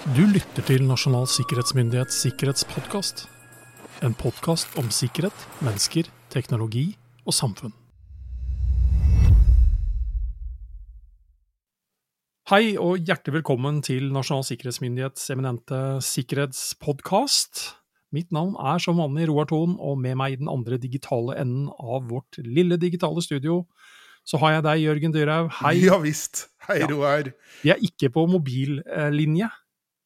Du lytter til Nasjonal sikkerhetsmyndighets sikkerhetspodkast. En podkast om sikkerhet, mennesker, teknologi og samfunn. Hei og hjertelig velkommen til Nasjonal sikkerhetsmyndighets eminente sikkerhetspodkast. Mitt navn er som vanlig Roar Thon, og med meg i den andre digitale enden av vårt lille digitale studio, så har jeg deg, Jørgen Dyrhaug. Hei. Ja visst. Hei. Roar. Vi er ikke på mobillinje.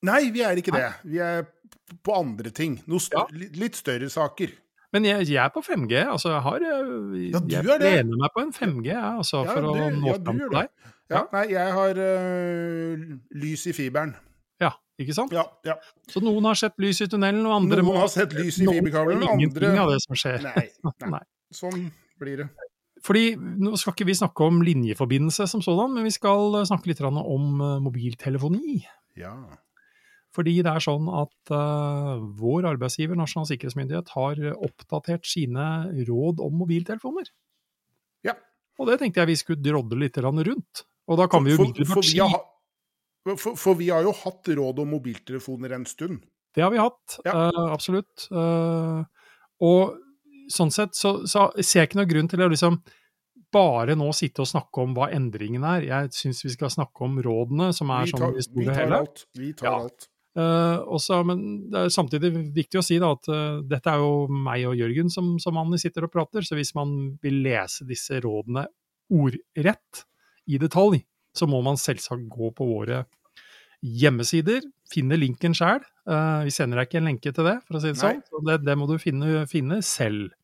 Nei, vi er ikke det. Vi er på andre ting. Ja. litt- større saker. Men jeg, jeg er på 5G. altså Jeg har Ja, du Jeg er det. lener meg på en 5G, altså, Ja, for å nå ja, du fram til deg. Ja, Ja. Nei, jeg har øh, lys i fiberen. Ja, ikke sant? Ja, ja. Så noen har sett lys i tunnelen, og andre Noen må har sett lys i fiberkabelen, fiberkabelen, andre ingenting av det som skjer. Nei, nei. Nei. Sånn blir det. Fordi Nå skal ikke vi snakke om linjeforbindelse som sådan, men vi skal øh, snakke litt om mobiltelefoni. Ja. Fordi det er sånn at uh, vår arbeidsgiver, Nasjonal sikkerhetsmyndighet, har oppdatert sine råd om mobiltelefoner. Ja. Og det tenkte jeg vi skulle drodle litt rundt. Og da kan vi jo For, for, har, for, for vi har jo hatt råd om mobiltelefoner en stund. Det har vi hatt, Ja. uh, absolutt. Uh, og sånn sett så, så ser jeg ikke noen grunn til å liksom bare nå sitte og snakke om hva endringen er. Jeg syns vi skal snakke om rådene, som er Vi sånn i vi store Vi tar alt. Vi tar Ja. alt. Eh, også, men det er samtidig viktig å si da, at uh, dette er jo meg og Jørgen som, som sitter og prater, så hvis man vil lese disse rådene ordrett, i detalj, så må man selvsagt gå på våre hjemmesider, finne linken sjøl. vi sender deg ikke en lenke til det, for å si det Nei. sånn. Så det, det må du finne, finne selv.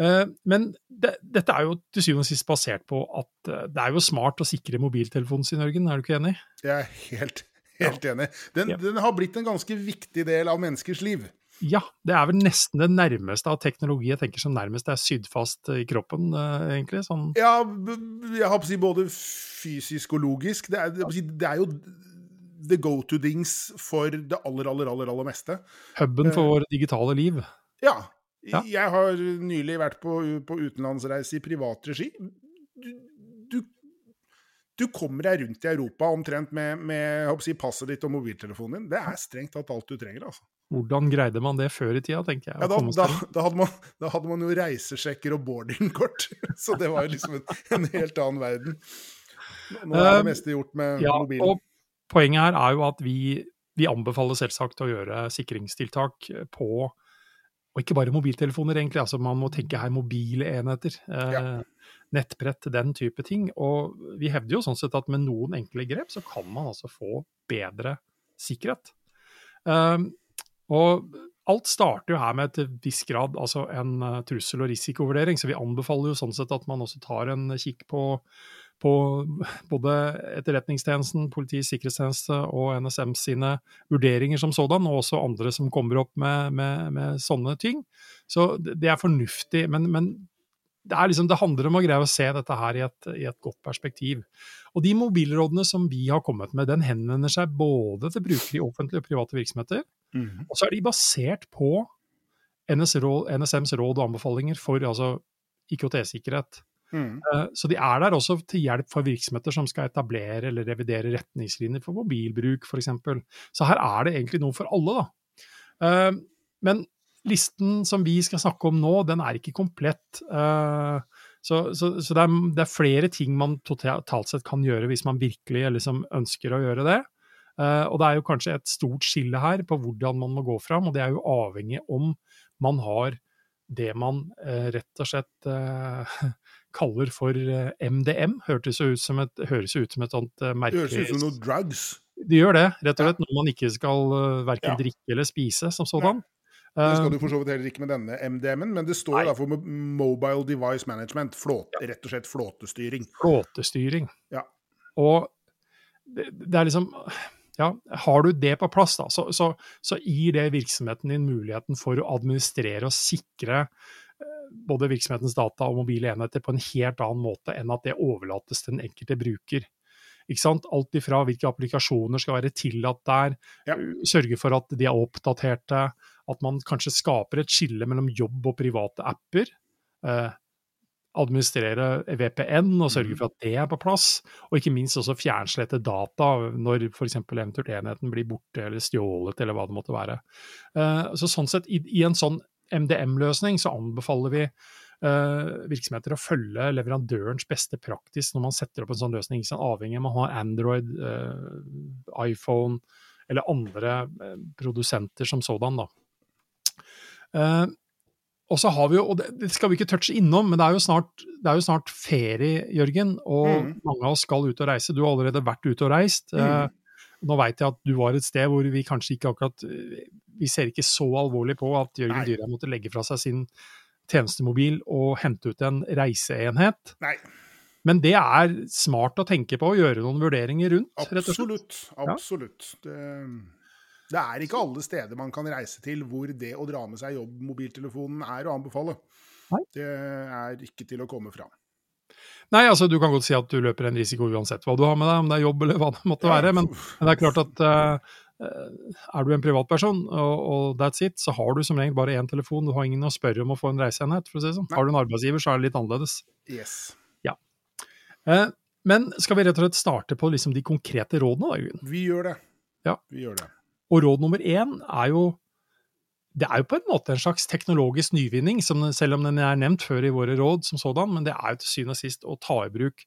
Eh, men det, dette er jo til syvende og sist basert på at eh, det er jo smart å sikre mobiltelefonen sin, Jørgen, er du ikke enig? Jeg er helt, helt enig. Den, Ja. den har blitt en ganske viktig del av menneskers liv. Ja, det er vel nesten det nærmeste av teknologi jeg tenker som nærmest er sydd fast i kroppen, eh, egentlig. Sånn, Ja, jeg har på å si både fysisk og logisk. Det er, det er jo the go to-dings for det aller, aller, aller, aller meste. huben Eh. for våre digitale liv. Ja. Ja. Jeg har nylig vært på, på utenlandsreise i privat regi. Du, du, kommer deg rundt i Europa omtrent med, med si, passet ditt og mobiltelefonen din. Det er strengt tatt alt du trenger. altså. Hvordan greide man det før i tida, tenker jeg. Ja, da, da, da, hadde man, da hadde man jo reisesjekker og boardingkort. Så det var jo liksom en, en helt annen verden. Nå er det Um, meste gjort med ja, mobilen. og poenget her er jo at vi, vi anbefaler selvsagt å gjøre sikringstiltak på og ikke bare mobiltelefoner, egentlig. altså Man må tenke her mobile enheter. Eh, Ja. Nettbrett, den type ting. Og vi hevder jo sånn sett at med noen enkle grep så kan man altså få bedre sikkerhet. Um, og alt starter jo her med til viss grad altså en uh, trussel- og risikovurdering, så vi anbefaler jo sånn sett at man også tar en kikk på, på både Etterretningstjenesten, Politiets sikkerhetstjeneste og NSM sine vurderinger som sådan, og også andre som kommer opp med, med, med sånne ting. Så det er fornuftig, men, men det, er liksom, det handler om å greie å se dette her i et, i et godt perspektiv. Og de mobilrådene som vi har kommet med, den henvender seg både til brukere i offentlige og private virksomheter, Mhm. og så er de basert på NS råd, NSMs råd og anbefalinger for altså, IKT-sikkerhet. Mm. Så de er der også til hjelp for virksomheter som skal etablere eller revidere retningslinjer for mobilbruk, f.eks. Så her er det egentlig noe for alle, da. Eh, Men listen som vi skal snakke om nå, den er ikke komplett. Eh, Så, så, så det, er, det er flere ting man totalt sett kan gjøre hvis man virkelig liksom ønsker å gjøre det. Eh, og det er jo kanskje et stort skille her på hvordan man må gå fram, og det er jo avhengig om man har det man eh, rett og slett kaller for MDM. Hørtes jo ut som et, høres ut som et sånt eh, Det høres ut som noe drugs. Det gjør det, rett og slett, når man ikke skal uh, verken Ja. drikke eller spise som sådan. Det skal Eh, du for så vidt heller ikke med denne MDM-en, men det står Nei. da for Mobile Device Management. Flåte, Rett og slett flåtestyring. flåtestyring. Ja. Og det, det er liksom Ja, har du det på plass, da, så, så, så gir det virksomheten din muligheten for å administrere og sikre eh, både virksomhetens data og mobile enheter på en helt annen måte enn at det overlates til den enkelte bruker. Ikke sant? Alt ifra hvilke applikasjoner skal være tillatt der, Ja. sørge for at de er oppdaterte, at man kanskje skaper et skille mellom jobb og private apper. Eh, administrere VPN og sørge Mhm. for at det er på plass. Og ikke minst også fjernslette data når f.eks. eventuelt enheten blir borte eller stjålet, eller hva det måtte være. Eh, Så sånn sett, i, i en sånn MDM-løsning så anbefaler vi eh, virksomheter å følge leverandørens beste praktis når man setter opp en sånn løsning. Ikke? Avhengig av om man har Android, eh, iPhone eller andre eh, produsenter som sådan. da. Eh, og så har vi jo, og det, skal vi ikke touche innom, men det er jo snart, det er jo snart ferie, Jørgen, og mm. mange av oss skal ut og reise. Du har allerede vært ute og reist. Mm. Eh, nå veit jeg at du var et sted hvor vi kanskje ikke akkurat Vi ser ikke så alvorlig på at Jørgen. Dyrheim måtte legge fra seg sin tjenestemobil og hente ut en reiseenhet. Nei, Men det er smart å tenke på og gjøre noen vurderinger rundt, rett og slett. absolutt. Absolutt. Det, det er ikke alle steder man kan reise til hvor det å dra med seg jobbmobiltelefonen er å anbefale. Nei. Det er ikke til å komme fra. Nei, altså du kan godt si at du løper en risiko uansett hva du har med deg, om det er jobb eller hva det måtte Ja, være. Men, men det er klart at eh, er du en privatperson, og, og that's it, så har du som regel bare én telefon. Du har ingen å spørre om å få en reiseenhet, for å si det sånn. Har du en arbeidsgiver, så er det litt annerledes. Yes. Eh, men skal vi rett og slett starte på liksom de konkrete rådene, da, Jørgen? Vi gjør det. Ja. Vi gjør det. Og råd nummer én er jo det er jo på en måte en slags teknologisk nyvinning, som, selv om den er nevnt før i våre råd som sådan, men det er jo til syvende og sist å ta i bruk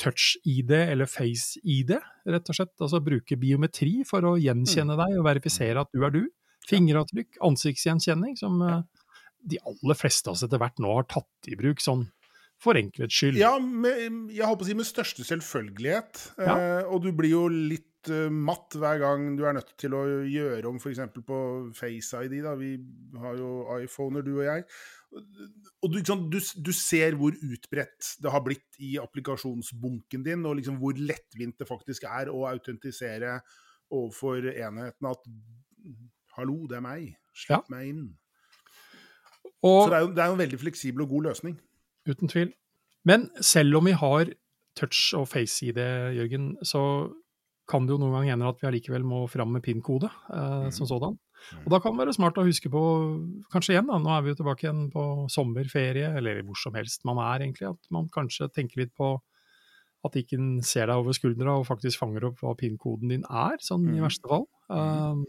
touch-ID eller face-ID, rett og slett. Altså bruke biometri for å gjenkjenne deg og verifisere at du er du. Fingeravtrykk, ansiktsgjenkjenning, som eh, de aller fleste av oss etter hvert nå har tatt i bruk sånn for enkelhets skyld. Ja, med, jeg håper å si med største selvfølgelighet. Ja. Eh, og du blir jo litt eh, matt hver gang du er nødt til å gjøre om f.eks. på Face ID. Da. Vi har jo iPhoner, du og jeg. Og du, liksom, du, du ser hvor utbredt det har blitt i applikasjonsbunken din, og liksom hvor lettvint det faktisk er å autentisere overfor enheten at Hallo, det er meg. Slipp meg inn. Og, Så det er, jo, det er jo en veldig fleksibel og god løsning. Uten tvil. Men selv om vi har touch og face-ID, Jørgen, så kan det jo noen ganger hende at vi allikevel må fram med PIN-kode eh, som sådan. Og da kan det være smart å huske på, kanskje igjen da, nå er vi jo tilbake igjen på sommerferie, eller hvor som helst man er egentlig, at man kanskje tenker litt på at ikke en ser deg over skuldra og faktisk fanger opp hva PIN-koden din er, sånn i Mhm. verste fall. Um,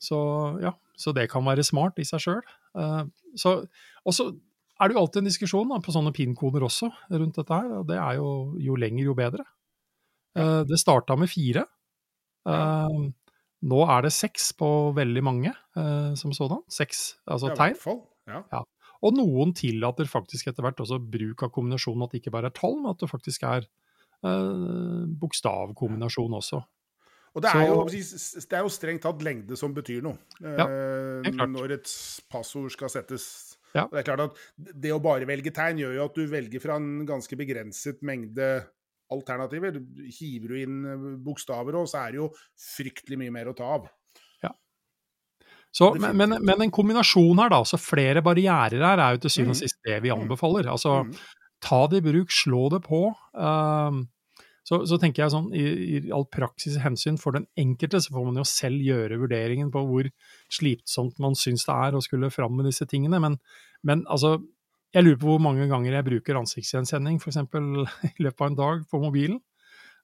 så ja, så det kan være smart i seg sjøl. Uh, så, og så er det jo alltid en diskusjon da, på sånne PIN-koder også rundt dette her, og det er jo jo lenger, jo bedre. Uh, det starta med fire. Uh, nå er det seks på veldig mange uh, som sådan. Seks, altså Ja, tegn. fall. Ja. Og noen tillater faktisk etter hvert også bruk av kombinasjonen, at det ikke bare er tall, men at det faktisk er uh, bokstavkombinasjon også. Og det er, jo, det er jo strengt tatt lengde som betyr noe. Ja, eh, klart. når et passord skal settes. Ja. Det er klart at det å bare velge tegn gjør jo at du velger fra en ganske begrenset mengde alternativer. Hiver du inn eh, bokstaver òg, så er det jo fryktelig mye mer å ta av. Så, men, men, men en kombinasjon her, da. Så flere barrierer her er jo til syvende og Mhm. sist det vi Mhm. anbefaler. Altså Mm. ta det i bruk, slå det på. Um, så, så tenker jeg sånn, i, i all praksis hensyn for den enkelte, så får man jo selv gjøre vurderingen på hvor slitsomt man syns det er å skulle fram med disse tingene. Men, men altså, jeg lurer på hvor mange ganger jeg bruker ansiktsgjenkjenning f.eks. i løpet av en dag på mobilen.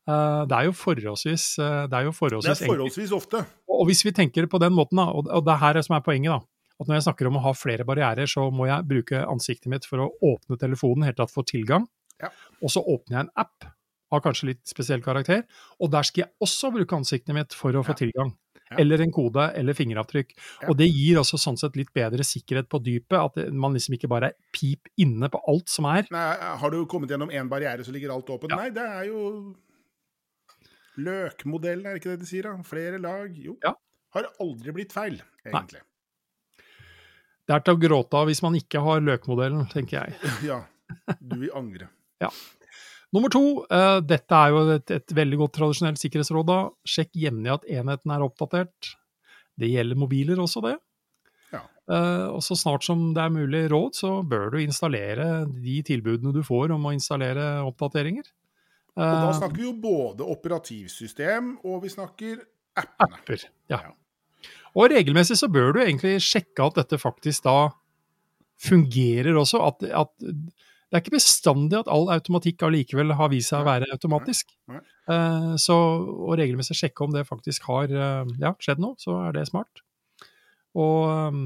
Uh, det er jo forholdsvis, det er jo Det er forholdsvis ofte. og hvis vi tenker på den måten, da, og det er her som er poenget, da, at når jeg snakker om å ha flere barrierer, så må jeg bruke ansiktet mitt for å åpne telefonen, helt tatt få tilgang. Ja. Og så åpner jeg en app av kanskje litt spesiell karakter, og der skal jeg også bruke ansiktet mitt for å få Ja. tilgang. Ja. Eller en kode, eller fingeravtrykk. Ja. Og det gir også sånn sett litt bedre sikkerhet på dypet, at man liksom ikke bare er pip inne på alt som er. Nei, har du kommet gjennom én barriere, så ligger alt åpent? Ja. Nei, det er jo Løkmodellen, er det ikke det de sier? da? Flere lag? Jo. Ja. Har aldri blitt feil, egentlig. Det er til å gråte av hvis man ikke har løkmodellen, tenker jeg. Ja. Du vil angre. Nummer to, uh, dette er jo et, et veldig godt tradisjonelt sikkerhetsråd. da. Sjekk jevnlig at enheten er oppdatert. Det gjelder mobiler også, det. Ja. Uh, og så snart som det er mulig råd, så bør du installere de tilbudene du får om å installere oppdateringer. Og da Eh, snakker vi jo både operativsystem, og vi snakker appene. apper. Ja. Ja. Og regelmessig så bør du egentlig sjekke at dette faktisk da fungerer også. At, at det er ikke bestandig at all automatikk allikevel har vist seg å være automatisk. Eh, så å regelmessig sjekke om det faktisk har eh, ja, skjedd noe, så er det smart. Og eh,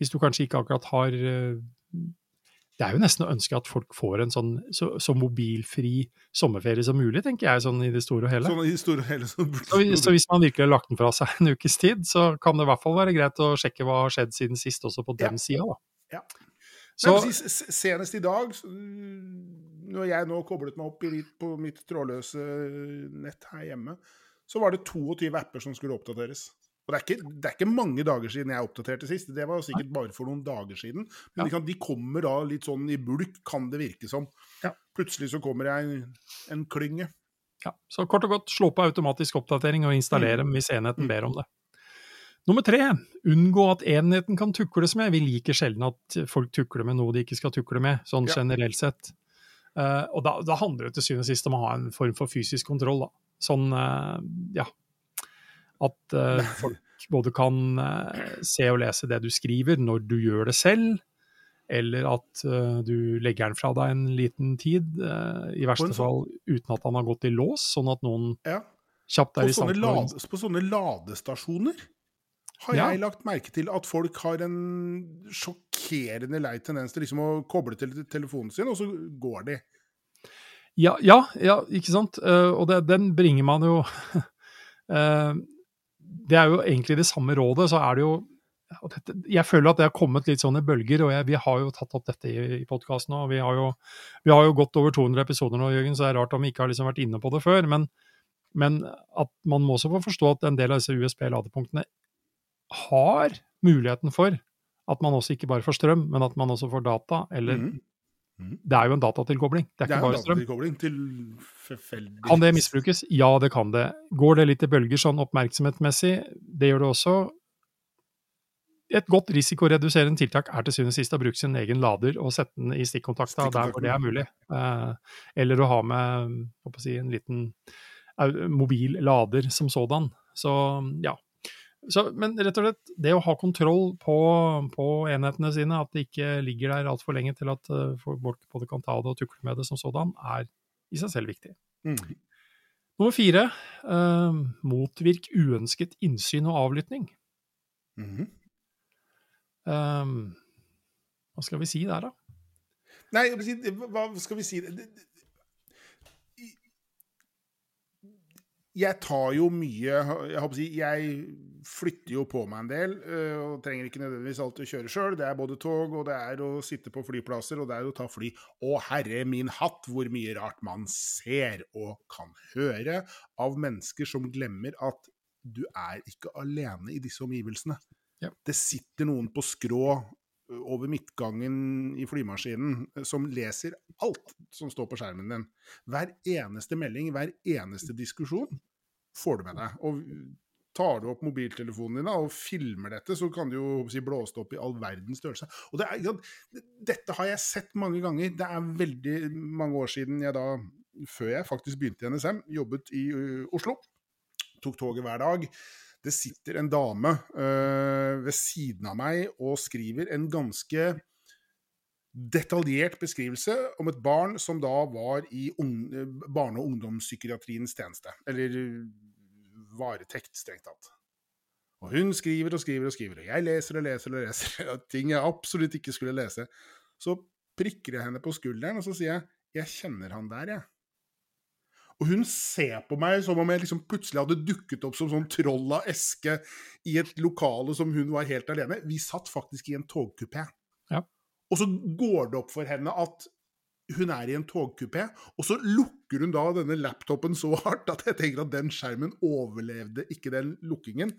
hvis du kanskje ikke akkurat har Det er jo nesten å ønske at folk får en sånn så, så mobilfri sommerferie som mulig, tenker jeg, sånn i det store og hele. Sånn i det store og hele så Så, så hvis man virkelig har lagt den fra seg en ukes tid, så kan det i hvert fall være greit å sjekke hva har skjedd siden sist, også på den Ja. sida, da. Ja. Så, Nei, senest i dag, når jeg nå koblet meg opp i på mitt trådløse nett her hjemme, så var det 22 apper som skulle oppdateres. Og det er, ikke, det er ikke mange dager siden jeg oppdaterte sist, det var sikkert bare for noen dager siden. Men Ja. de, kommer da litt sånn i bulk, kan det virke som. Ja. Plutselig så kommer jeg en, en klynge. ja, så kort og godt, slå på automatisk oppdatering og installere Mm. hvis enheten Mm. ber om det. Nummer tre, unngå at enheten kan tukles med. Vi liker sjelden at folk tukler med noe de ikke skal tukle med, sånn Ja. generelt sett. Uh, og da, da handler det til syvende og sist om å ha en form for fysisk kontroll, da. Sånn, uh, ja At uh, folk både kan se og lese det du skriver når du gjør det selv, eller at du legger den fra deg en liten tid, i verste sånn- fall uten at han har gått i lås, sånn at noen Ja. kjapt På er i sånne, stand til å på sånne ladestasjoner har Ja. jeg lagt merke til at folk har en sjokkerende lei tendens til liksom å koble til telefonen sin, og så går de. Ja, ja, ja ikke sant? Eh, og det, den bringer man jo eh, Det er jo egentlig det samme rådet, så er det jo dette, Jeg føler at det har kommet litt sånn i bølger, og jeg, vi har jo tatt opp dette i, i podkasten og vi har, jo, vi har jo gått over 200 episoder nå, Jørgen, så det er rart om vi ikke har liksom vært inne på det før. Men, men at man må også få forstå at en del av disse USB-ladepunktene har muligheten for at man også ikke bare får strøm, men at man også får data. Eller mm. Mm. det er jo en datatilkobling, det er Det ikke en bare strøm. til Kan det misbrukes? Ja, det kan det. Går det litt i bølger sånn oppmerksomhetsmessig? Det gjør det også. Et godt risikoreduserende tiltak er til syvende og sist å bruke sin egen lader og sette den i stikkontakta der hvor det er mulig. Eh, eller å ha med å si, en liten mobil lader som sådan. Så ja. Så, men rett og slett, det å ha kontroll på, på enhetene sine, at det ikke ligger der altfor lenge til at eh, folk både kan ta det og tukle med det som sådan, er i seg selv viktig. Mm. Nummer fire, eh, motvirk uønsket innsyn og avlytting. Mm. Eh, hva skal vi si der, da? Nei, hva skal vi si Det- det- Jeg tar jo mye Jeg håper å si, jeg flytter jo på meg en del, øh, og trenger ikke nødvendigvis alltid å kjøre sjøl. Det er både tog, og det er å sitte på flyplasser, og det er å ta fly. Å herre min hatt, hvor mye rart man ser og kan høre av mennesker som glemmer at du er ikke alene i disse omgivelsene. Ja. Det sitter noen på skrå over midtgangen i flymaskinen som leser alt som står på skjermen din. Hver eneste melding, hver eneste diskusjon får du med deg. Og tar du opp mobiltelefonen din og filmer dette, så kan du jo si, blåse det opp i all verdens størrelse. Det er, dette har jeg sett mange ganger. Det er veldig mange år siden jeg da, før jeg faktisk begynte i NSM, jobbet i Oslo. Tok toget hver dag. Det sitter en dame øh, ved siden av meg og skriver en ganske detaljert beskrivelse om et barn som da var i barne- og ungdomspsykiatriens tjeneste. Eller øh, varetekt, strengt tatt. Og hun skriver og skriver og skriver, og jeg leser og leser og leser ting jeg absolutt ikke skulle lese. Så prikker jeg henne på skulderen, og så sier jeg 'jeg kjenner han der, jeg'. Og hun ser på meg som om jeg liksom plutselig hadde dukket opp som sånn troll av eske i et lokale som hun var helt alene. Vi satt faktisk i en togkupé. Ja. Og så går det opp for henne at hun er i en togkupé, og så lukker hun da denne laptopen så hardt at jeg tenker at den skjermen overlevde ikke den lukkingen.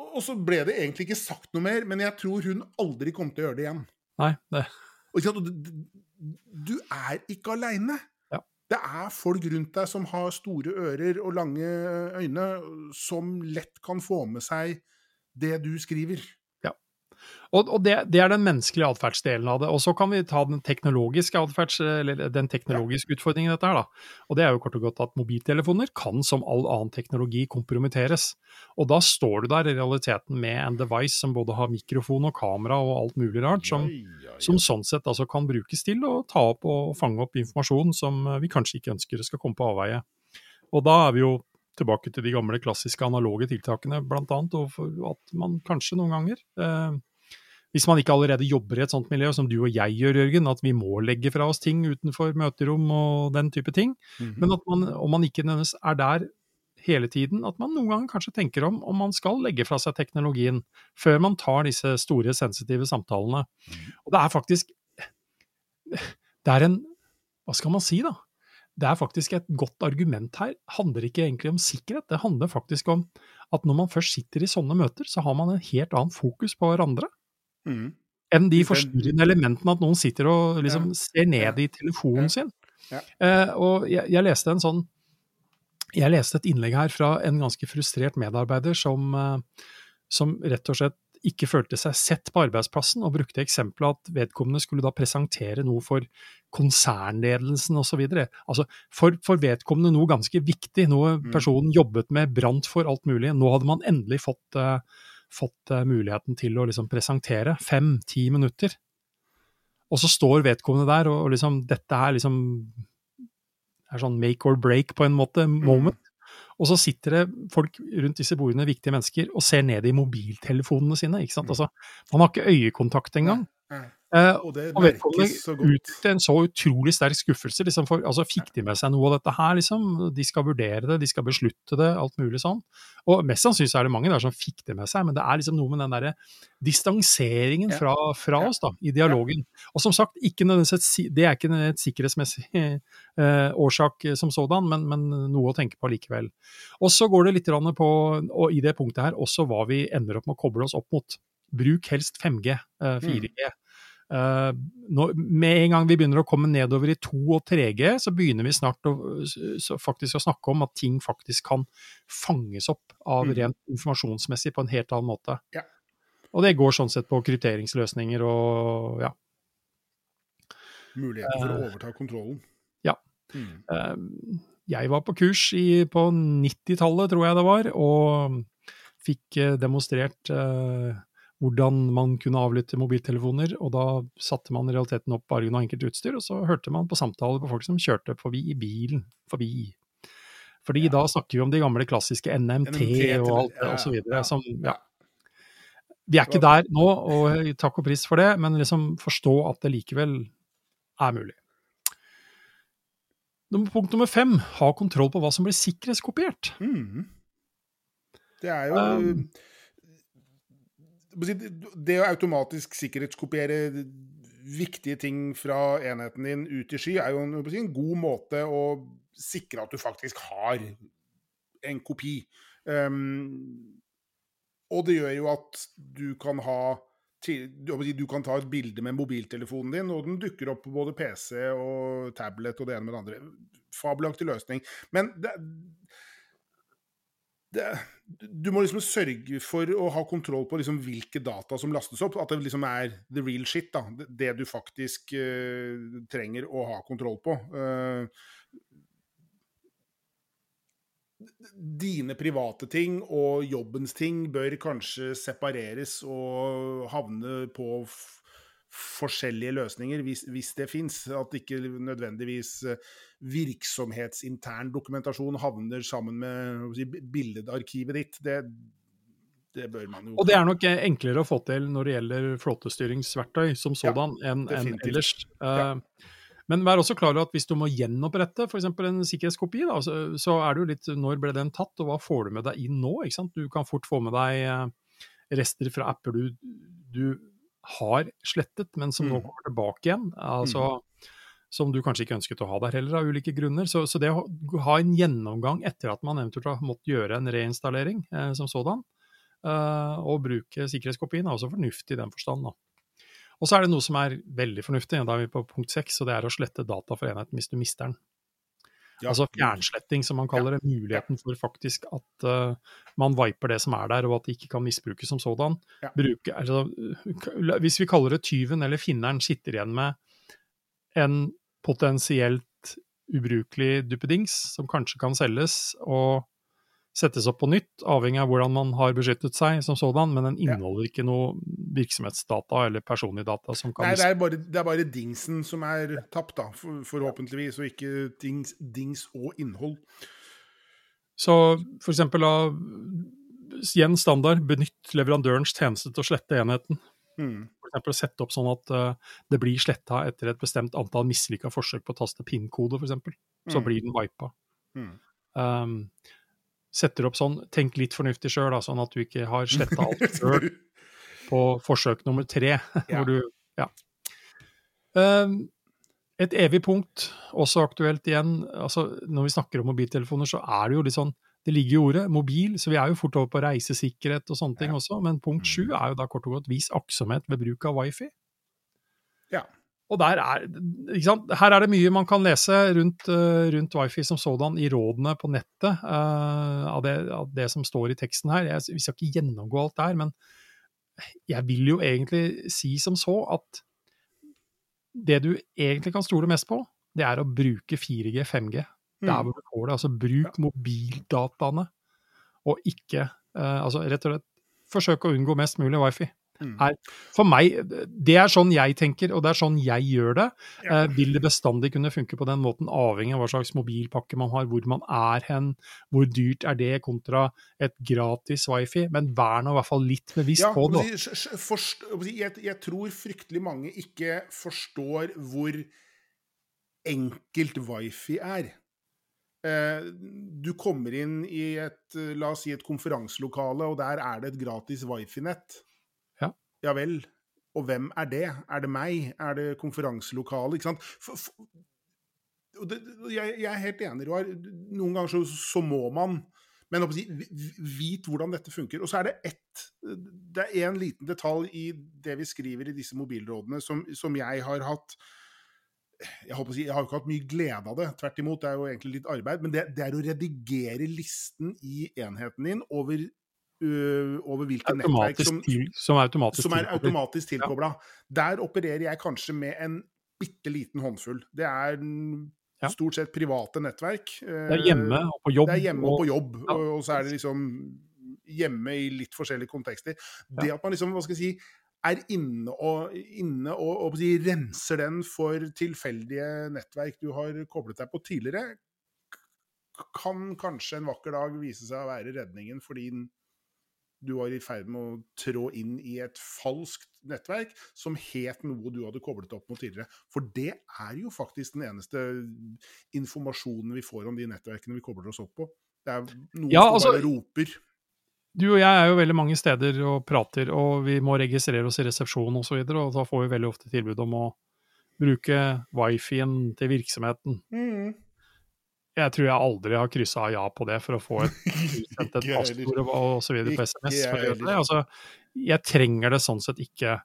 Og så ble det egentlig ikke sagt noe mer, men jeg tror hun aldri kom til å gjøre det igjen. Nei, det, Og Du er ikke aleine. Det er folk rundt deg som har store ører og lange øyne, som lett kan få med seg det du skriver. Og, og det, det, er den menneskelige atferdsdelen av det. Og så kan vi ta den teknologiske atferds, eller den teknologiske utfordringen i dette her, da. Og det er jo kort og godt at mobiltelefoner kan som all annen teknologi kompromitteres. Og da står du der i realiteten med en device som både har mikrofon og kamera og alt mulig rart, som, ja, ja, ja. som sånn sett altså kan brukes til å ta opp og fange opp informasjon som vi kanskje ikke ønsker skal komme på avveie. Og da er vi jo tilbake til de gamle klassiske analoge tiltakene, bl.a. Og for at man kanskje noen ganger eh, hvis man ikke allerede jobber i et sånt miljø som du og jeg gjør, Jørgen, at vi må legge fra oss ting utenfor møterom og den type ting. Mm -hmm. Men at man, om man ikke nødvendigvis er der hele tiden, at man noen ganger kanskje tenker om om man skal legge fra seg teknologien før man tar disse store, sensitive samtalene. Mm. Og det er faktisk Det er en Hva skal man si, da? det er faktisk et godt argument her. Det handler ikke egentlig om sikkerhet, det handler faktisk om at når man først sitter i sånne møter, så har man en helt annen fokus på hverandre. Mm. Enn de forstyrrende elementene at noen sitter og liksom ja. ser ned i telefonen sin. Ja. Eh, og jeg, jeg, leste en sånn Jeg leste et innlegg her fra en ganske frustrert medarbeider som, eh, som rett og slett ikke følte seg sett på arbeidsplassen, og brukte eksempelet at vedkommende skulle da presentere noe for konsernledelsen osv. Altså for, for vedkommende noe ganske viktig, noe mm. personen jobbet med, brant for alt mulig. Nå hadde man endelig fått, uh, fått uh, muligheten til å liksom presentere. Fem-ti minutter. Og så står vedkommende der, og, og liksom, dette er liksom er sånn make or break på en måte, mm. moment. Og så sitter det folk rundt disse bordene, viktige mennesker, og ser ned i mobiltelefonene sine. ikke sant? Mm. Altså, man har ikke øyekontakt engang. Uh, og det merkes så godt. Uttrykte en så utrolig sterk skuffelse. Liksom for, altså Fikk de med seg noe av dette her, liksom? De skal vurdere det, de skal beslutte det, alt mulig sånn. Og mest sannsynlig er det mange der som fikk det med seg, men det er liksom noe med den derre distanseringen fra, fra oss da, i dialogen. Og som sagt, et, det er ikke et sikkerhetsmessig eh, årsak som sådan, men, men, noe å tenke på likevel. Og så går det litt på, og i det punktet her, også hva vi ender opp med å koble oss opp mot. Bruk helst 5G, eh, 4G. Mm. Uh, når, med en gang vi begynner å komme nedover i 2 og 3G, så begynner vi snart å, faktisk å snakke om at ting faktisk kan fanges opp av mm. rent informasjonsmessig på en helt annen måte. Ja. Og det går sånn sett på krypteringsløsninger og ja. Muligheten for å eh, overta kontrollen. Ja. Mm. Uh, jeg var på kurs i, på 90-tallet, tror jeg det var, og fikk demonstrert uh, hvordan man kunne avlytte mobiltelefoner, og da satte man i realiteten opp bare noe enkelt utstyr, og så hørte man på samtaler på folk som kjørte forbi i bilen, forbi. Fordi ja. da snakker vi om de gamle klassiske NMT, NMT og alt det, og så videre, som, ja. Vi er ikke der nå, og takk og pris for det, men liksom forstå at det likevel er mulig. Punkt nummer fem, ha kontroll på hva som blir sikkerhetskopiert. Mm. Det er jo um, det å automatisk sikkerhetskopiere viktige ting fra enheten din ut i sky, er jo en, god måte å sikre at du faktisk har en kopi. Um, og det gjør jo at du kan ha du kan ta et bilde med mobiltelefonen din, og den dukker opp på både PC og tablet og det ene med det andre. Fabelaktig løsning. Men det, det, du må liksom sørge for å ha kontroll på liksom hvilke data som lastes opp. At det liksom er the real shit. da, Det du faktisk uh, trenger å ha kontroll på. Uh, dine private ting og jobbens ting bør kanskje separeres og havne på forskjellige løsninger, hvis, hvis det fins. At ikke nødvendigvis eh, virksomhetsintern dokumentasjon havner sammen med billedarkivet ditt. Det, det bør man jo Og det er nok enklere å få til når det gjelder flåtestyringsverktøy som sådan, ja, enn en ellers. Ja. Uh, men vær også klar over at hvis du må gjenopprette f.eks. en sikkerhetskopi, da, så, så, er det jo litt når ble den tatt, og hva får du med deg inn nå? Du kan fort få med deg eh, rester fra apper du, du har slettet, men som nå mm. kommer tilbake igjen. altså mm. Som du kanskje ikke ønsket å ha der heller, av ulike grunner. Så, så det å ha en gjennomgang etter at man eventuelt har måttet gjøre en reinstallering eh, som sådan, eh, og bruke sikkerhetskopien, er også fornuftig i den forstand. Og så er det noe som er veldig fornuftig, da er vi på punkt seks, og det er å slette data for enheten hvis du mister den. Ja, altså fjernsletting, som man kaller det. Muligheten for faktisk at uh, man viper det som er der, og at det ikke kan misbrukes som sådan. Bruke, altså, hvis vi kaller det tyven eller finneren sitter igjen med en potensielt ubrukelig duppedings som kanskje kan selges og settes opp på nytt, avhengig av hvordan man har beskyttet seg som sådan, men den inneholder ikke noe virksomhetsdata eller personlige data som kan Nei, det er, bare, det er bare dingsen som er tapt, da, for, forhåpentligvis, og ikke dings, dings og innhold. Så for eksempel da, igjen standard, benytt leverandørens tjeneste til å slette enheten. Mm. For eksempel sette opp sånn at uh, det blir sletta etter et bestemt antall mislykka forsøk på å taste PIN-kode, f.eks. Så Mm. blir den vipa. Mm. Um, setter opp sånn, tenk litt fornuftig sjøl, sånn at du ikke har sletta alt sjøl på forsøk nummer tre. Ja. hvor du, ja. Um, et evig punkt, også aktuelt igjen. altså Når vi snakker om mobiltelefoner, så er det jo litt sånn Det ligger i ordet mobil, så vi er jo fort over på reisesikkerhet og sånne ting Ja. også. Men punkt sju er jo da kort og godt vis aktsomhet ved bruk av wifi. Ja. Og der er? Her er det mye man kan lese rundt, eh, rundt wifi som sådan i rådene på nettet, uh, av, det, av det som står i teksten her. Jeg, vi skal ikke gjennomgå alt der, men jeg vil jo egentlig si som så at det du egentlig kan stole mest på, det er å bruke 4G, 5G. Der Mm. hvor du får det. Altså bruk mobildataene, og ikke uh, Altså rett og slett forsøk å unngå mest mulig wifi. Mm. Er, for meg, det er sånn jeg tenker, og det er sånn jeg gjør det. Ja. Eh, vil det bestandig kunne funke på den måten, avhengig av hva slags mobilpakke man har, hvor man er hen, hvor dyrt er det kontra et gratis wifi, men vær nå i hvert fall litt bevisst Ja, på det. jeg, jeg tror fryktelig mange ikke forstår hvor enkelt wifi er. Eh, Du kommer inn i et, la oss si et konferanselokale, og der er det et gratis wifi-nett. Ja. Vel. Og hvem er det? Er det meg? Er det konferanselokalet? Ikke sant? For, for, det, jeg, jeg er helt enig, Roar. Noen ganger så, så må man men å si, vit hvordan dette funker. Og så er det ett Det er en liten detalj i det vi skriver i disse mobilrådene som, som jeg har hatt jeg, håper jeg har ikke hatt mye glede av det, tvert imot. Det er jo egentlig litt arbeid. Men det, det er å redigere listen i enheten din over, øh, over hvilke nettverk som, som er automatisk som er tilkoblet. automatisk tilkobla. Der opererer jeg kanskje med en bitte liten håndfull. Det er Ja. stort sett private nettverk. Det er hjemme og på jobb. Det er hjemme og på jobb, Ja. og, og så er det liksom hjemme i litt forskjellige kontekster. Det at man liksom, hva skal jeg si, er inne og, inne og, og si, renser den for tilfeldige nettverk du har koblet deg på tidligere, kan kanskje en vakker dag vise seg å være redningen, fordi den- du var i ferd med å trå inn i et falskt nettverk som het noe du hadde koblet opp mot tidligere. For det er jo faktisk den eneste informasjonen vi får om de nettverkene vi kobler oss opp på. Det er noen Ja, som altså- bare roper. Du og jeg er jo veldig mange steder og prater, og vi må registrere oss i resepsjonen osv., og, så videre, og da får vi veldig ofte tilbud om å bruke wifien til virksomheten. Jeg tror jeg aldri har kryssa ja på det for å få et, utsendt et passord og, og så videre på SMS. jeg. Altså, jeg trenger det sånn sett ikke.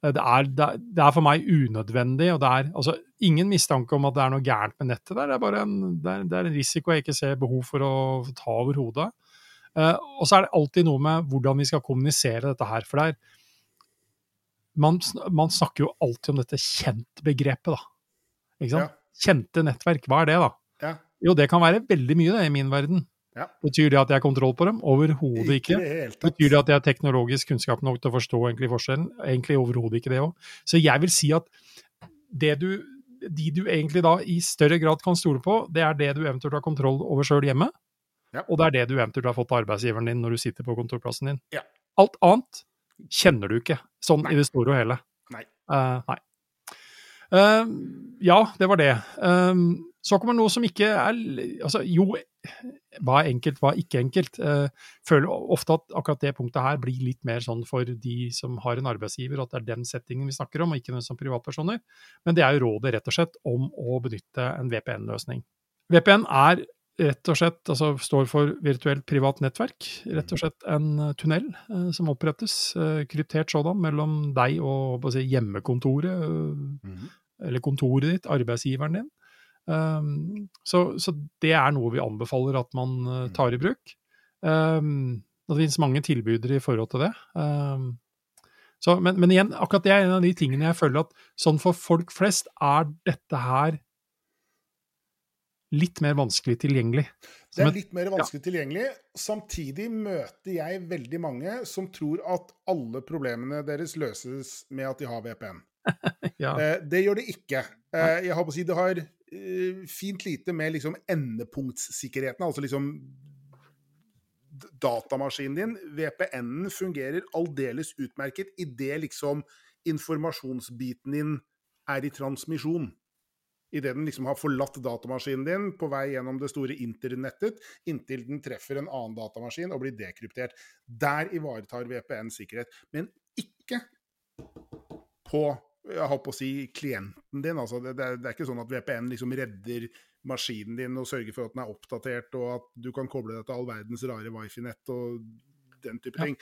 Det er, det, er, for meg unødvendig, og det er altså, ingen mistanke om at det er noe gærent med nettet der. Det er bare en, det er, det er en risiko jeg ikke ser behov for å ta over hodet. Uh, og så er det alltid noe med hvordan vi skal kommunisere dette her. For det er man, man snakker jo alltid om dette kjent-begrepet, da. Ikke sant? Kjente nettverk, hva er det, da? Ja. Jo, det kan være veldig mye, det, i min verden. Ja. Betyr det at jeg har kontroll på dem? Overhodet ikke. i det hele tatt. Betyr det at jeg har teknologisk kunnskap nok til å forstå egentlig forskjellen? Egentlig overhodet ikke det òg. Så jeg vil si at det du, de du egentlig da i større grad kan stole på, det er det du eventuelt har kontroll over sjøl hjemme. Ja. Og det er det du eventuelt har fått av arbeidsgiveren din når du sitter på kontorplassen din. Ja. Alt annet kjenner du ikke, sånn Nei. i det store og hele. Nei. Uh, nei. Uh, ja, det var det. Eh, så kommer noe som ikke er Altså, jo, hva er enkelt, hva er ikke enkelt? Jeg føler ofte at akkurat det punktet her blir litt mer sånn for de som har en arbeidsgiver, at det er den settingen vi snakker om, og ikke noe som privatpersoner. Men det er jo rådet rett og slett om å benytte en VPN-løsning. VPN er rett og slett, altså står for virtuelt privat nettverk. Rett og slett en eh, tunnel eh, som opprettes, eh, kryptert sådan, mellom deg og si, hjemmekontoret, eh, Mhm. eller kontoret ditt, arbeidsgiveren din. Um, så, så, det er noe vi anbefaler at man uh, tar i bruk. Um, det finnes mange tilbydere i forhold til det. Um, så, men, men, igjen, akkurat det er en av de tingene jeg føler at sånn for folk flest er dette her litt mer vanskelig tilgjengelig. Det er litt mer vanskelig ja. tilgjengelig. Samtidig møter jeg veldig mange som tror at alle problemene deres løses med at de har VPN. ja. Eh, det gjør det ikke. Eh, jeg har på å si det har eh, fint lite med liksom endepunktssikkerheten, altså liksom datamaskinen din. VPN-en fungerer aldeles utmerket idet liksom informasjonsbiten din er i transmisjon. Idet den liksom har forlatt datamaskinen din på vei gjennom det store internettet, inntil den treffer en annen datamaskin og blir dekryptert. Der ivaretar VPN sikkerhet. Men ikke på jeg holdt på å si klienten din. Altså, det, det, er, det, er, ikke sånn at VPN liksom redder maskinen din og sørger for at den er oppdatert, og at du kan koble deg til all verdens rare wifi-nett og den type ja. ting.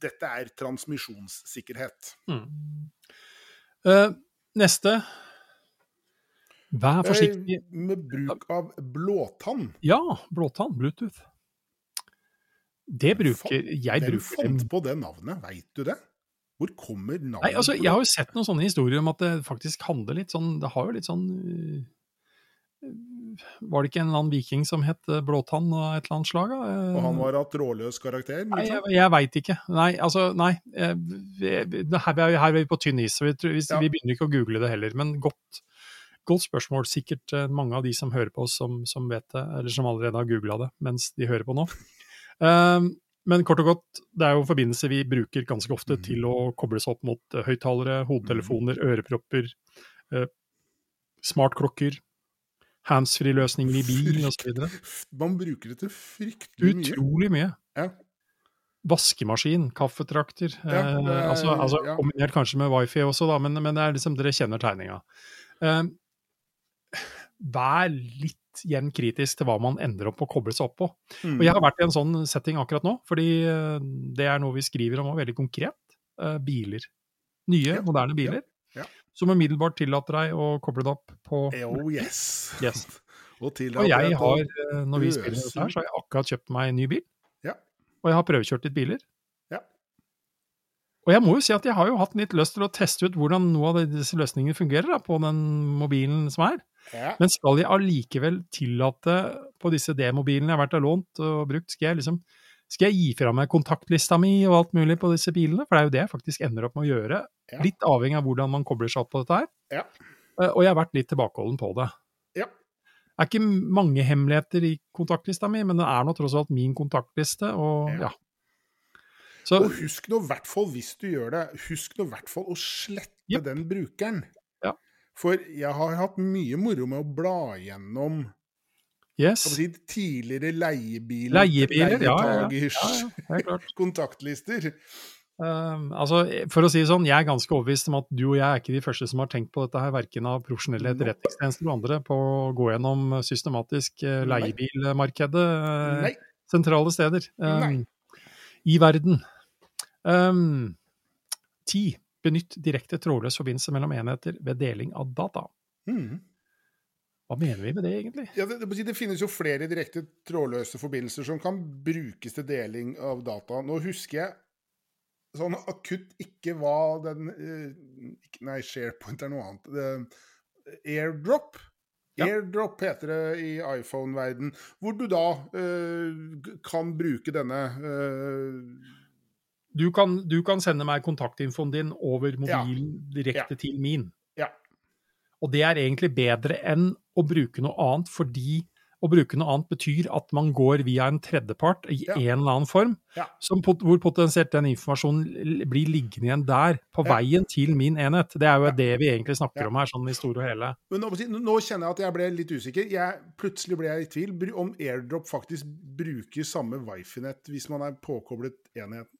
Dette er transmisjonssikkerhet. Mm. Uh, neste Vær forsiktig uh, Med bruk av blåtann. Ja, blåtann. Bluetooth. Det bruker jeg Hvem bruker Hvem fant på det navnet, veit du det? Hvor kommer navnet Nei, altså, Jeg har jo sett noen sånne historier om at det faktisk handler litt sånn Det har jo litt sånn øh, Var det ikke en eller annen viking som het øh, Blåtann av et eller annet slag? Og han var av trådløs karakter? Nei, jeg, jeg veit ikke. Nei, altså, nei. Her er vi på tynn is, vi, vi, ja. vi, begynner ikke å google det heller. Men godt, godt spørsmål. Sikkert mange av de som hører på oss, som, som vet det, eller som allerede har googla det mens de hører på nå. Um, men kort og godt, det er jo forbindelse vi bruker ganske ofte mm. til å kobles opp mot uh, høyttalere, hodetelefoner, mm. ørepropper, eh, smartklokker, handsfree-løsninger i bil osv. Man bruker det til fryktelig mye. Utrolig mye. Ja. Vaskemaskin, kaffetrakter ja, eh, er, altså, altså ja. Kombinert kanskje med wifi også, da, men, men liksom, dere kjenner tegninga. Eh, vær litt igjen kritisk til hva man ender opp å koble seg opp på. Mm. Og jeg har vært i en sånn setting akkurat nå, fordi eh, det er noe vi skriver om og veldig konkret. Uh, biler. Nye, ja. moderne biler. Ja. Ja. Som umiddelbart tillater deg å koble det opp på Oh yes! yes. og, og, jeg har, eh, når vi spiller dette her, så har jeg akkurat kjøpt meg en ny bil. Ja. Og jeg har prøvekjørt litt biler. Og jeg må jo si at jeg har jo hatt litt lyst til å teste ut hvordan noen av disse løsningene fungerer da, på den mobilen som er. Ja. Men skal jeg allikevel tillate på disse D-mobilene jeg har vært og lånt og brukt, skal jeg liksom skal jeg gi fra meg kontaktlista mi og alt mulig på disse bilene? For det er jo det jeg faktisk ender opp med å gjøre. Ja. Litt avhengig av hvordan man kobler seg opp på dette her. Ja. Eh, og jeg har vært litt tilbakeholden på det. Ja. Det er ikke mange hemmeligheter i kontaktlista mi, men det er nå tross alt min kontaktliste, og ja. Så, og husk nå i hvert fall, hvis du gjør det, husk nå i hvert fall å slette yep. den brukeren. For jeg har hatt mye moro med å bla gjennom yes. si, tidligere leiebiler, leiebiler leietagers ja, ja, ja, kontaktlister. Um, altså, for å si det sånn, Jeg er ganske overbevist om at du og jeg er ikke de første som har tenkt på dette, her, verken av profesjonelle etterretningstjenester eller andre, på å gå gjennom systematisk uh, leiebilmarkedet uh, sentrale steder um, i verden. Um, ti Benytt direkte trådløs forbindelse mellom enheter ved deling av data. Mm. Hva mener vi med det, egentlig? Ja, det, det, finnes jo flere direkte trådløse forbindelser som kan brukes til deling av data. Nå husker jeg sånn akutt ikke hva den eh, Nei, SharePoint er noe annet. Airdrop. Ja. Airdrop heter det i iPhone-verden, hvor du da uh, kan bruke denne uh, du kan, du kan, sende meg kontaktinfoen din over mobilen ja. direkte ja. til min. Ja. Og det er egentlig bedre enn å bruke noe annet, fordi å bruke noe annet betyr at man går via en tredjepart i ja. en eller annen form, som, hvor potensielt den informasjonen blir liggende igjen der, på veien til min enhet. Det er jo det vi egentlig snakker om her, sånn i store og hele. Men nå, nå, kjenner jeg at jeg ble litt usikker. Jeg, plutselig ble jeg i tvil om AirDrop faktisk bruker samme wifi-nett hvis man er påkoblet enheten.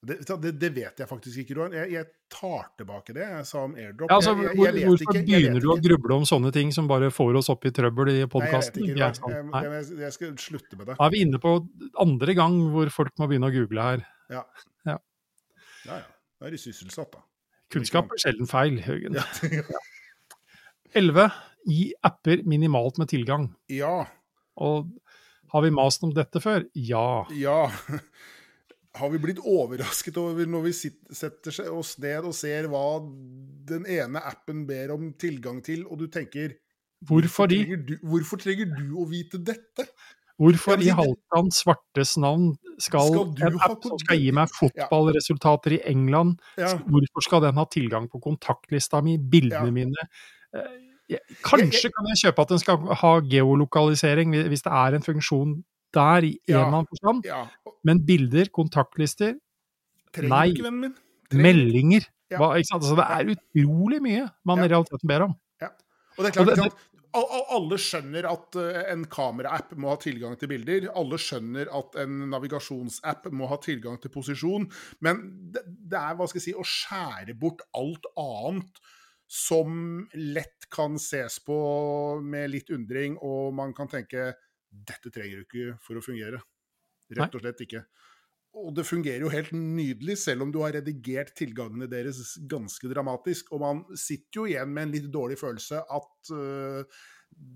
Det, det, det, vet jeg faktisk ikke, Roar. Jeg, jeg, tar tilbake det jeg sa om airdrop. Ja, altså, jeg, hvor, hvorfor ikke, begynner du å gruble om sånne ting som bare får oss opp i trøbbel i podkasten? Jeg, jeg, skal slutte med det. Da er vi inne på andre gang hvor folk må begynne å google her. Ja. Ja, ja. ja. Da er de sysselsatt, da. Kunnskap er sjelden feil, Haugen. Ja. 11. Gi apper minimalt med tilgang. Ja. Og har vi mast om dette før? Ja. Ja. Har vi blitt overrasket over når vi setter oss ned og ser hva den ene appen ber om tilgang til, og du tenker Hvorfor de? trenger du, hvorfor trenger du å vite dette? Hvorfor i Halvdan Svartes navn skal, Skal en app som skal gi meg fotballresultater i England, Ja. hvorfor skal den ha tilgang på kontaktlista mi, bildene Ja. mine? Eh, Kanskje kan jeg kjøpe at den skal ha geolokalisering hvis det er en funksjon der i en eller annen forstand, men bilder, kontaktlister, Trenger Nei. ikke, vennen min. Trenger- meldinger hva? Altså, Det er utrolig mye man i realiteten ber om. Og det er klart, det- Alle skjønner at eh, en kameraapp må ha tilgang til bilder. Alle skjønner at en navigasjonsapp må ha tilgang til posisjon. Men det, det er hva skal jeg si, å skjære bort alt annet som lett kan ses på med litt undring, og man kan tenke dette trenger du ikke for å fungere. Rett og slett ikke. Og det fungerer jo helt nydelig, selv om du har redigert tilgangene deres ganske dramatisk. Og man sitter jo igjen med en litt dårlig følelse at uh,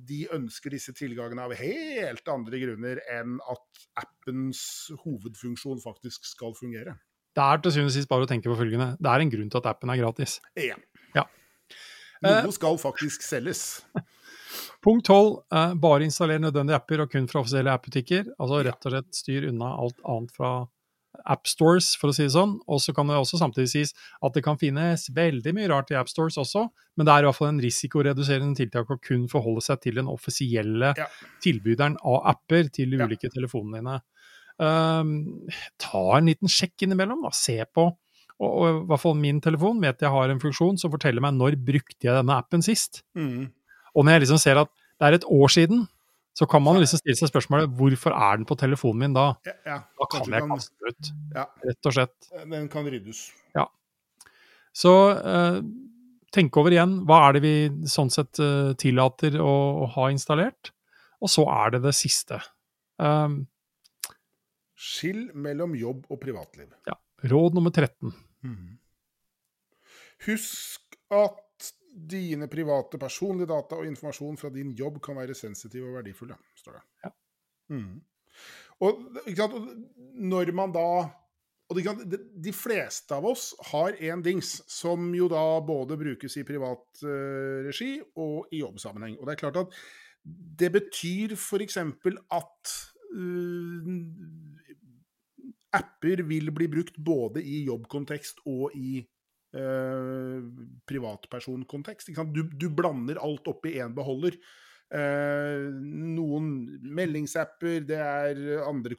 de ønsker disse tilgangene av helt andre grunner enn at appens hovedfunksjon faktisk skal fungere. Det er til syvende og sist bare å tenke på følgende. Det er en grunn til at appen er gratis. Ja. Ja. Noe skal faktisk selges. Punkt 12. Eh, bare installer nødvendige apper og kun fra offisielle appbutikker. Altså rett og slett styr unna alt annet fra appstores, for å si det sånn. Og så kan det også samtidig sies at det kan finnes veldig mye rart i appstores også, men det er i hvert fall en risikoreduserende tiltak å kun forholde seg til den offisielle Ja. tilbyderen av apper til de Ja. ulike telefonene dine. Um, ta en liten sjekk innimellom, da. Se på. Og, og i hvert fall min telefon vet jeg har en funksjon som forteller meg når brukte jeg denne appen sist. Mm. Og når jeg liksom ser at det er et år siden, så kan man liksom stille seg spørsmålet hvorfor er den på telefonen min da? Ja, ja. Da kan Kanskje jeg kan- kaste den ut, Ja. rett og slett. Den kan ryddes. Ja. Så eh, tenk over igjen, hva er det vi sånn sett eh, tillater å, å ha installert? Og så er det det siste. Um, Skill mellom jobb og privatliv. Ja. råd nummer 13. Mm. Husk at dine private personlige data og informasjon fra din jobb kan være sensitive og verdifulle, står det. Ja. Mm. Og, og når man da og de- De fleste av oss har en dings som jo da både brukes i privat eh, regi og i jobbsammenheng. Og det er klart at det betyr f.eks. at uh, apper vil bli brukt både i jobbkontekst og i eh, privatpersonkontekst. Du, du blander alt opp i én beholder. Eh, noen meldingsapper, det er andre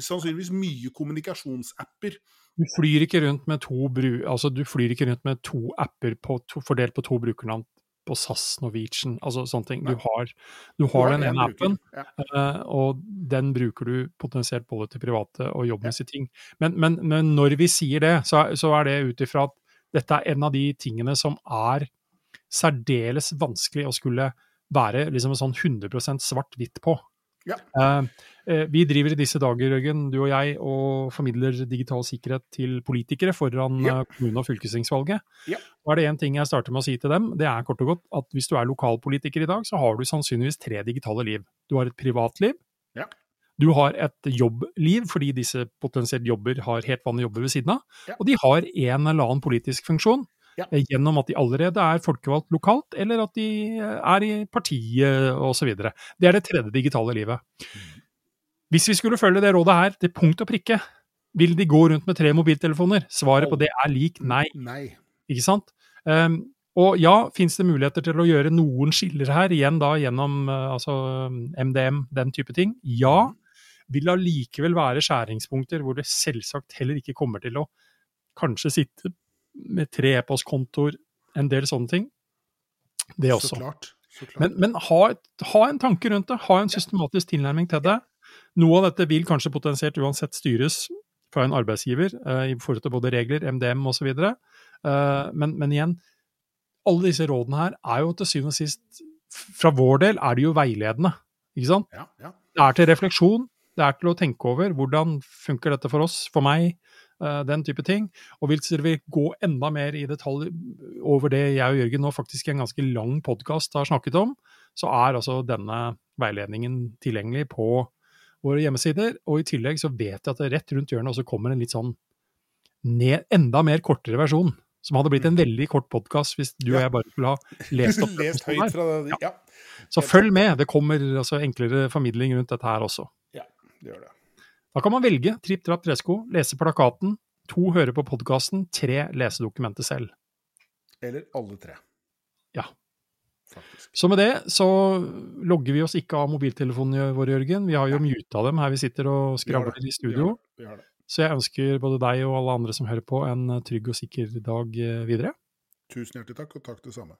Sannsynligvis mye kommunikasjonsapper. Du flyr ikke rundt med to, altså du flyr ikke rundt med to apper på to, fordelt på to brukernavn på SAS, Norwegian, altså sånne ting. Du har, du har den en ene appen, Ja. Eh, og den bruker du potensielt både til private og jobbmessige ting. Men, men, men når vi sier det, så, så er det ut ifra at dette er en av de tingene som er særdeles vanskelig å skulle være liksom sånn 100 svart-hvitt på. Ja. Eh, eh, vi driver i disse dager, Røggen, du og jeg, og formidler digital sikkerhet til politikere foran Ja. eh, kommune- og fylkestingsvalget. Ja. Og er det én ting jeg starter med å si til dem, det er kort og godt at hvis du er lokalpolitiker i dag, så har du sannsynligvis tre digitale liv. Du har et privatliv. Ja. Du har et jobbliv, fordi disse potensielt jobber har helt vanlige jobber ved siden av. Ja. Og de har en eller annen politisk funksjon. Ja. eh, Gjennom at de allerede er folkevalgt lokalt, eller at de eh, er i partiet osv. Det er det tredje digitale livet. Hvis vi skulle følge det rådet her til punkt og prikke, vil de gå rundt med tre mobiltelefoner? Svaret på det er lik nei. Nei. Ikke sant? Um, og ja, fins det muligheter til å gjøre noen skiller her, igjen da gjennom uh, altså, MDM, den type ting? Ja. Vil allikevel være skjæringspunkter hvor det selvsagt heller ikke kommer til å kanskje sitte med tre e-postkontoer, en del sånne ting. Det Så også. klart. Så klart. Men, men ha, et- ha en tanke rundt det, ha en systematisk tilnærming til det. Noe av dette vil kanskje potensielt uansett styres fra en arbeidsgiver eh, i forhold til både regler, MDM osv. Eh, men, men igjen, alle disse rådene her er jo til syvende og sist Fra vår del er de jo veiledende, ikke sant? ja, ja. Det er til refleksjon, det er til å tenke over hvordan funker dette for oss, for meg, eh, den type ting. Og hvis dere vil gå enda mer i detalj over det jeg og Jørgen nå faktisk i en ganske lang podkast har snakket om, så er altså denne veiledningen tilgjengelig på våre hjemmesider. Og i tillegg så vet jeg at det rett rundt hjørnet også kommer en litt sånn ned, enda mer kortere versjon. Som hadde blitt en veldig kort podkast hvis du og jeg bare skulle ha lest opp Lest høyt fra det. Ja, Så følg med, det kommer altså enklere formidling rundt dette her også. Det gjør det. Da kan man velge tripp, trapp, tresko, lese plakaten, to høre på podkasten, tre lese dokumentet selv. Eller alle tre. Ja. Faktisk. Så med det så logger vi oss ikke av mobiltelefonene våre, Jørgen. Vi har jo muta dem her vi sitter og skravler i studio. Vi har det. Så jeg ønsker både deg og alle andre som hører på, en trygg og sikker dag eh, videre. Tusen hjertelig takk, og takk det samme.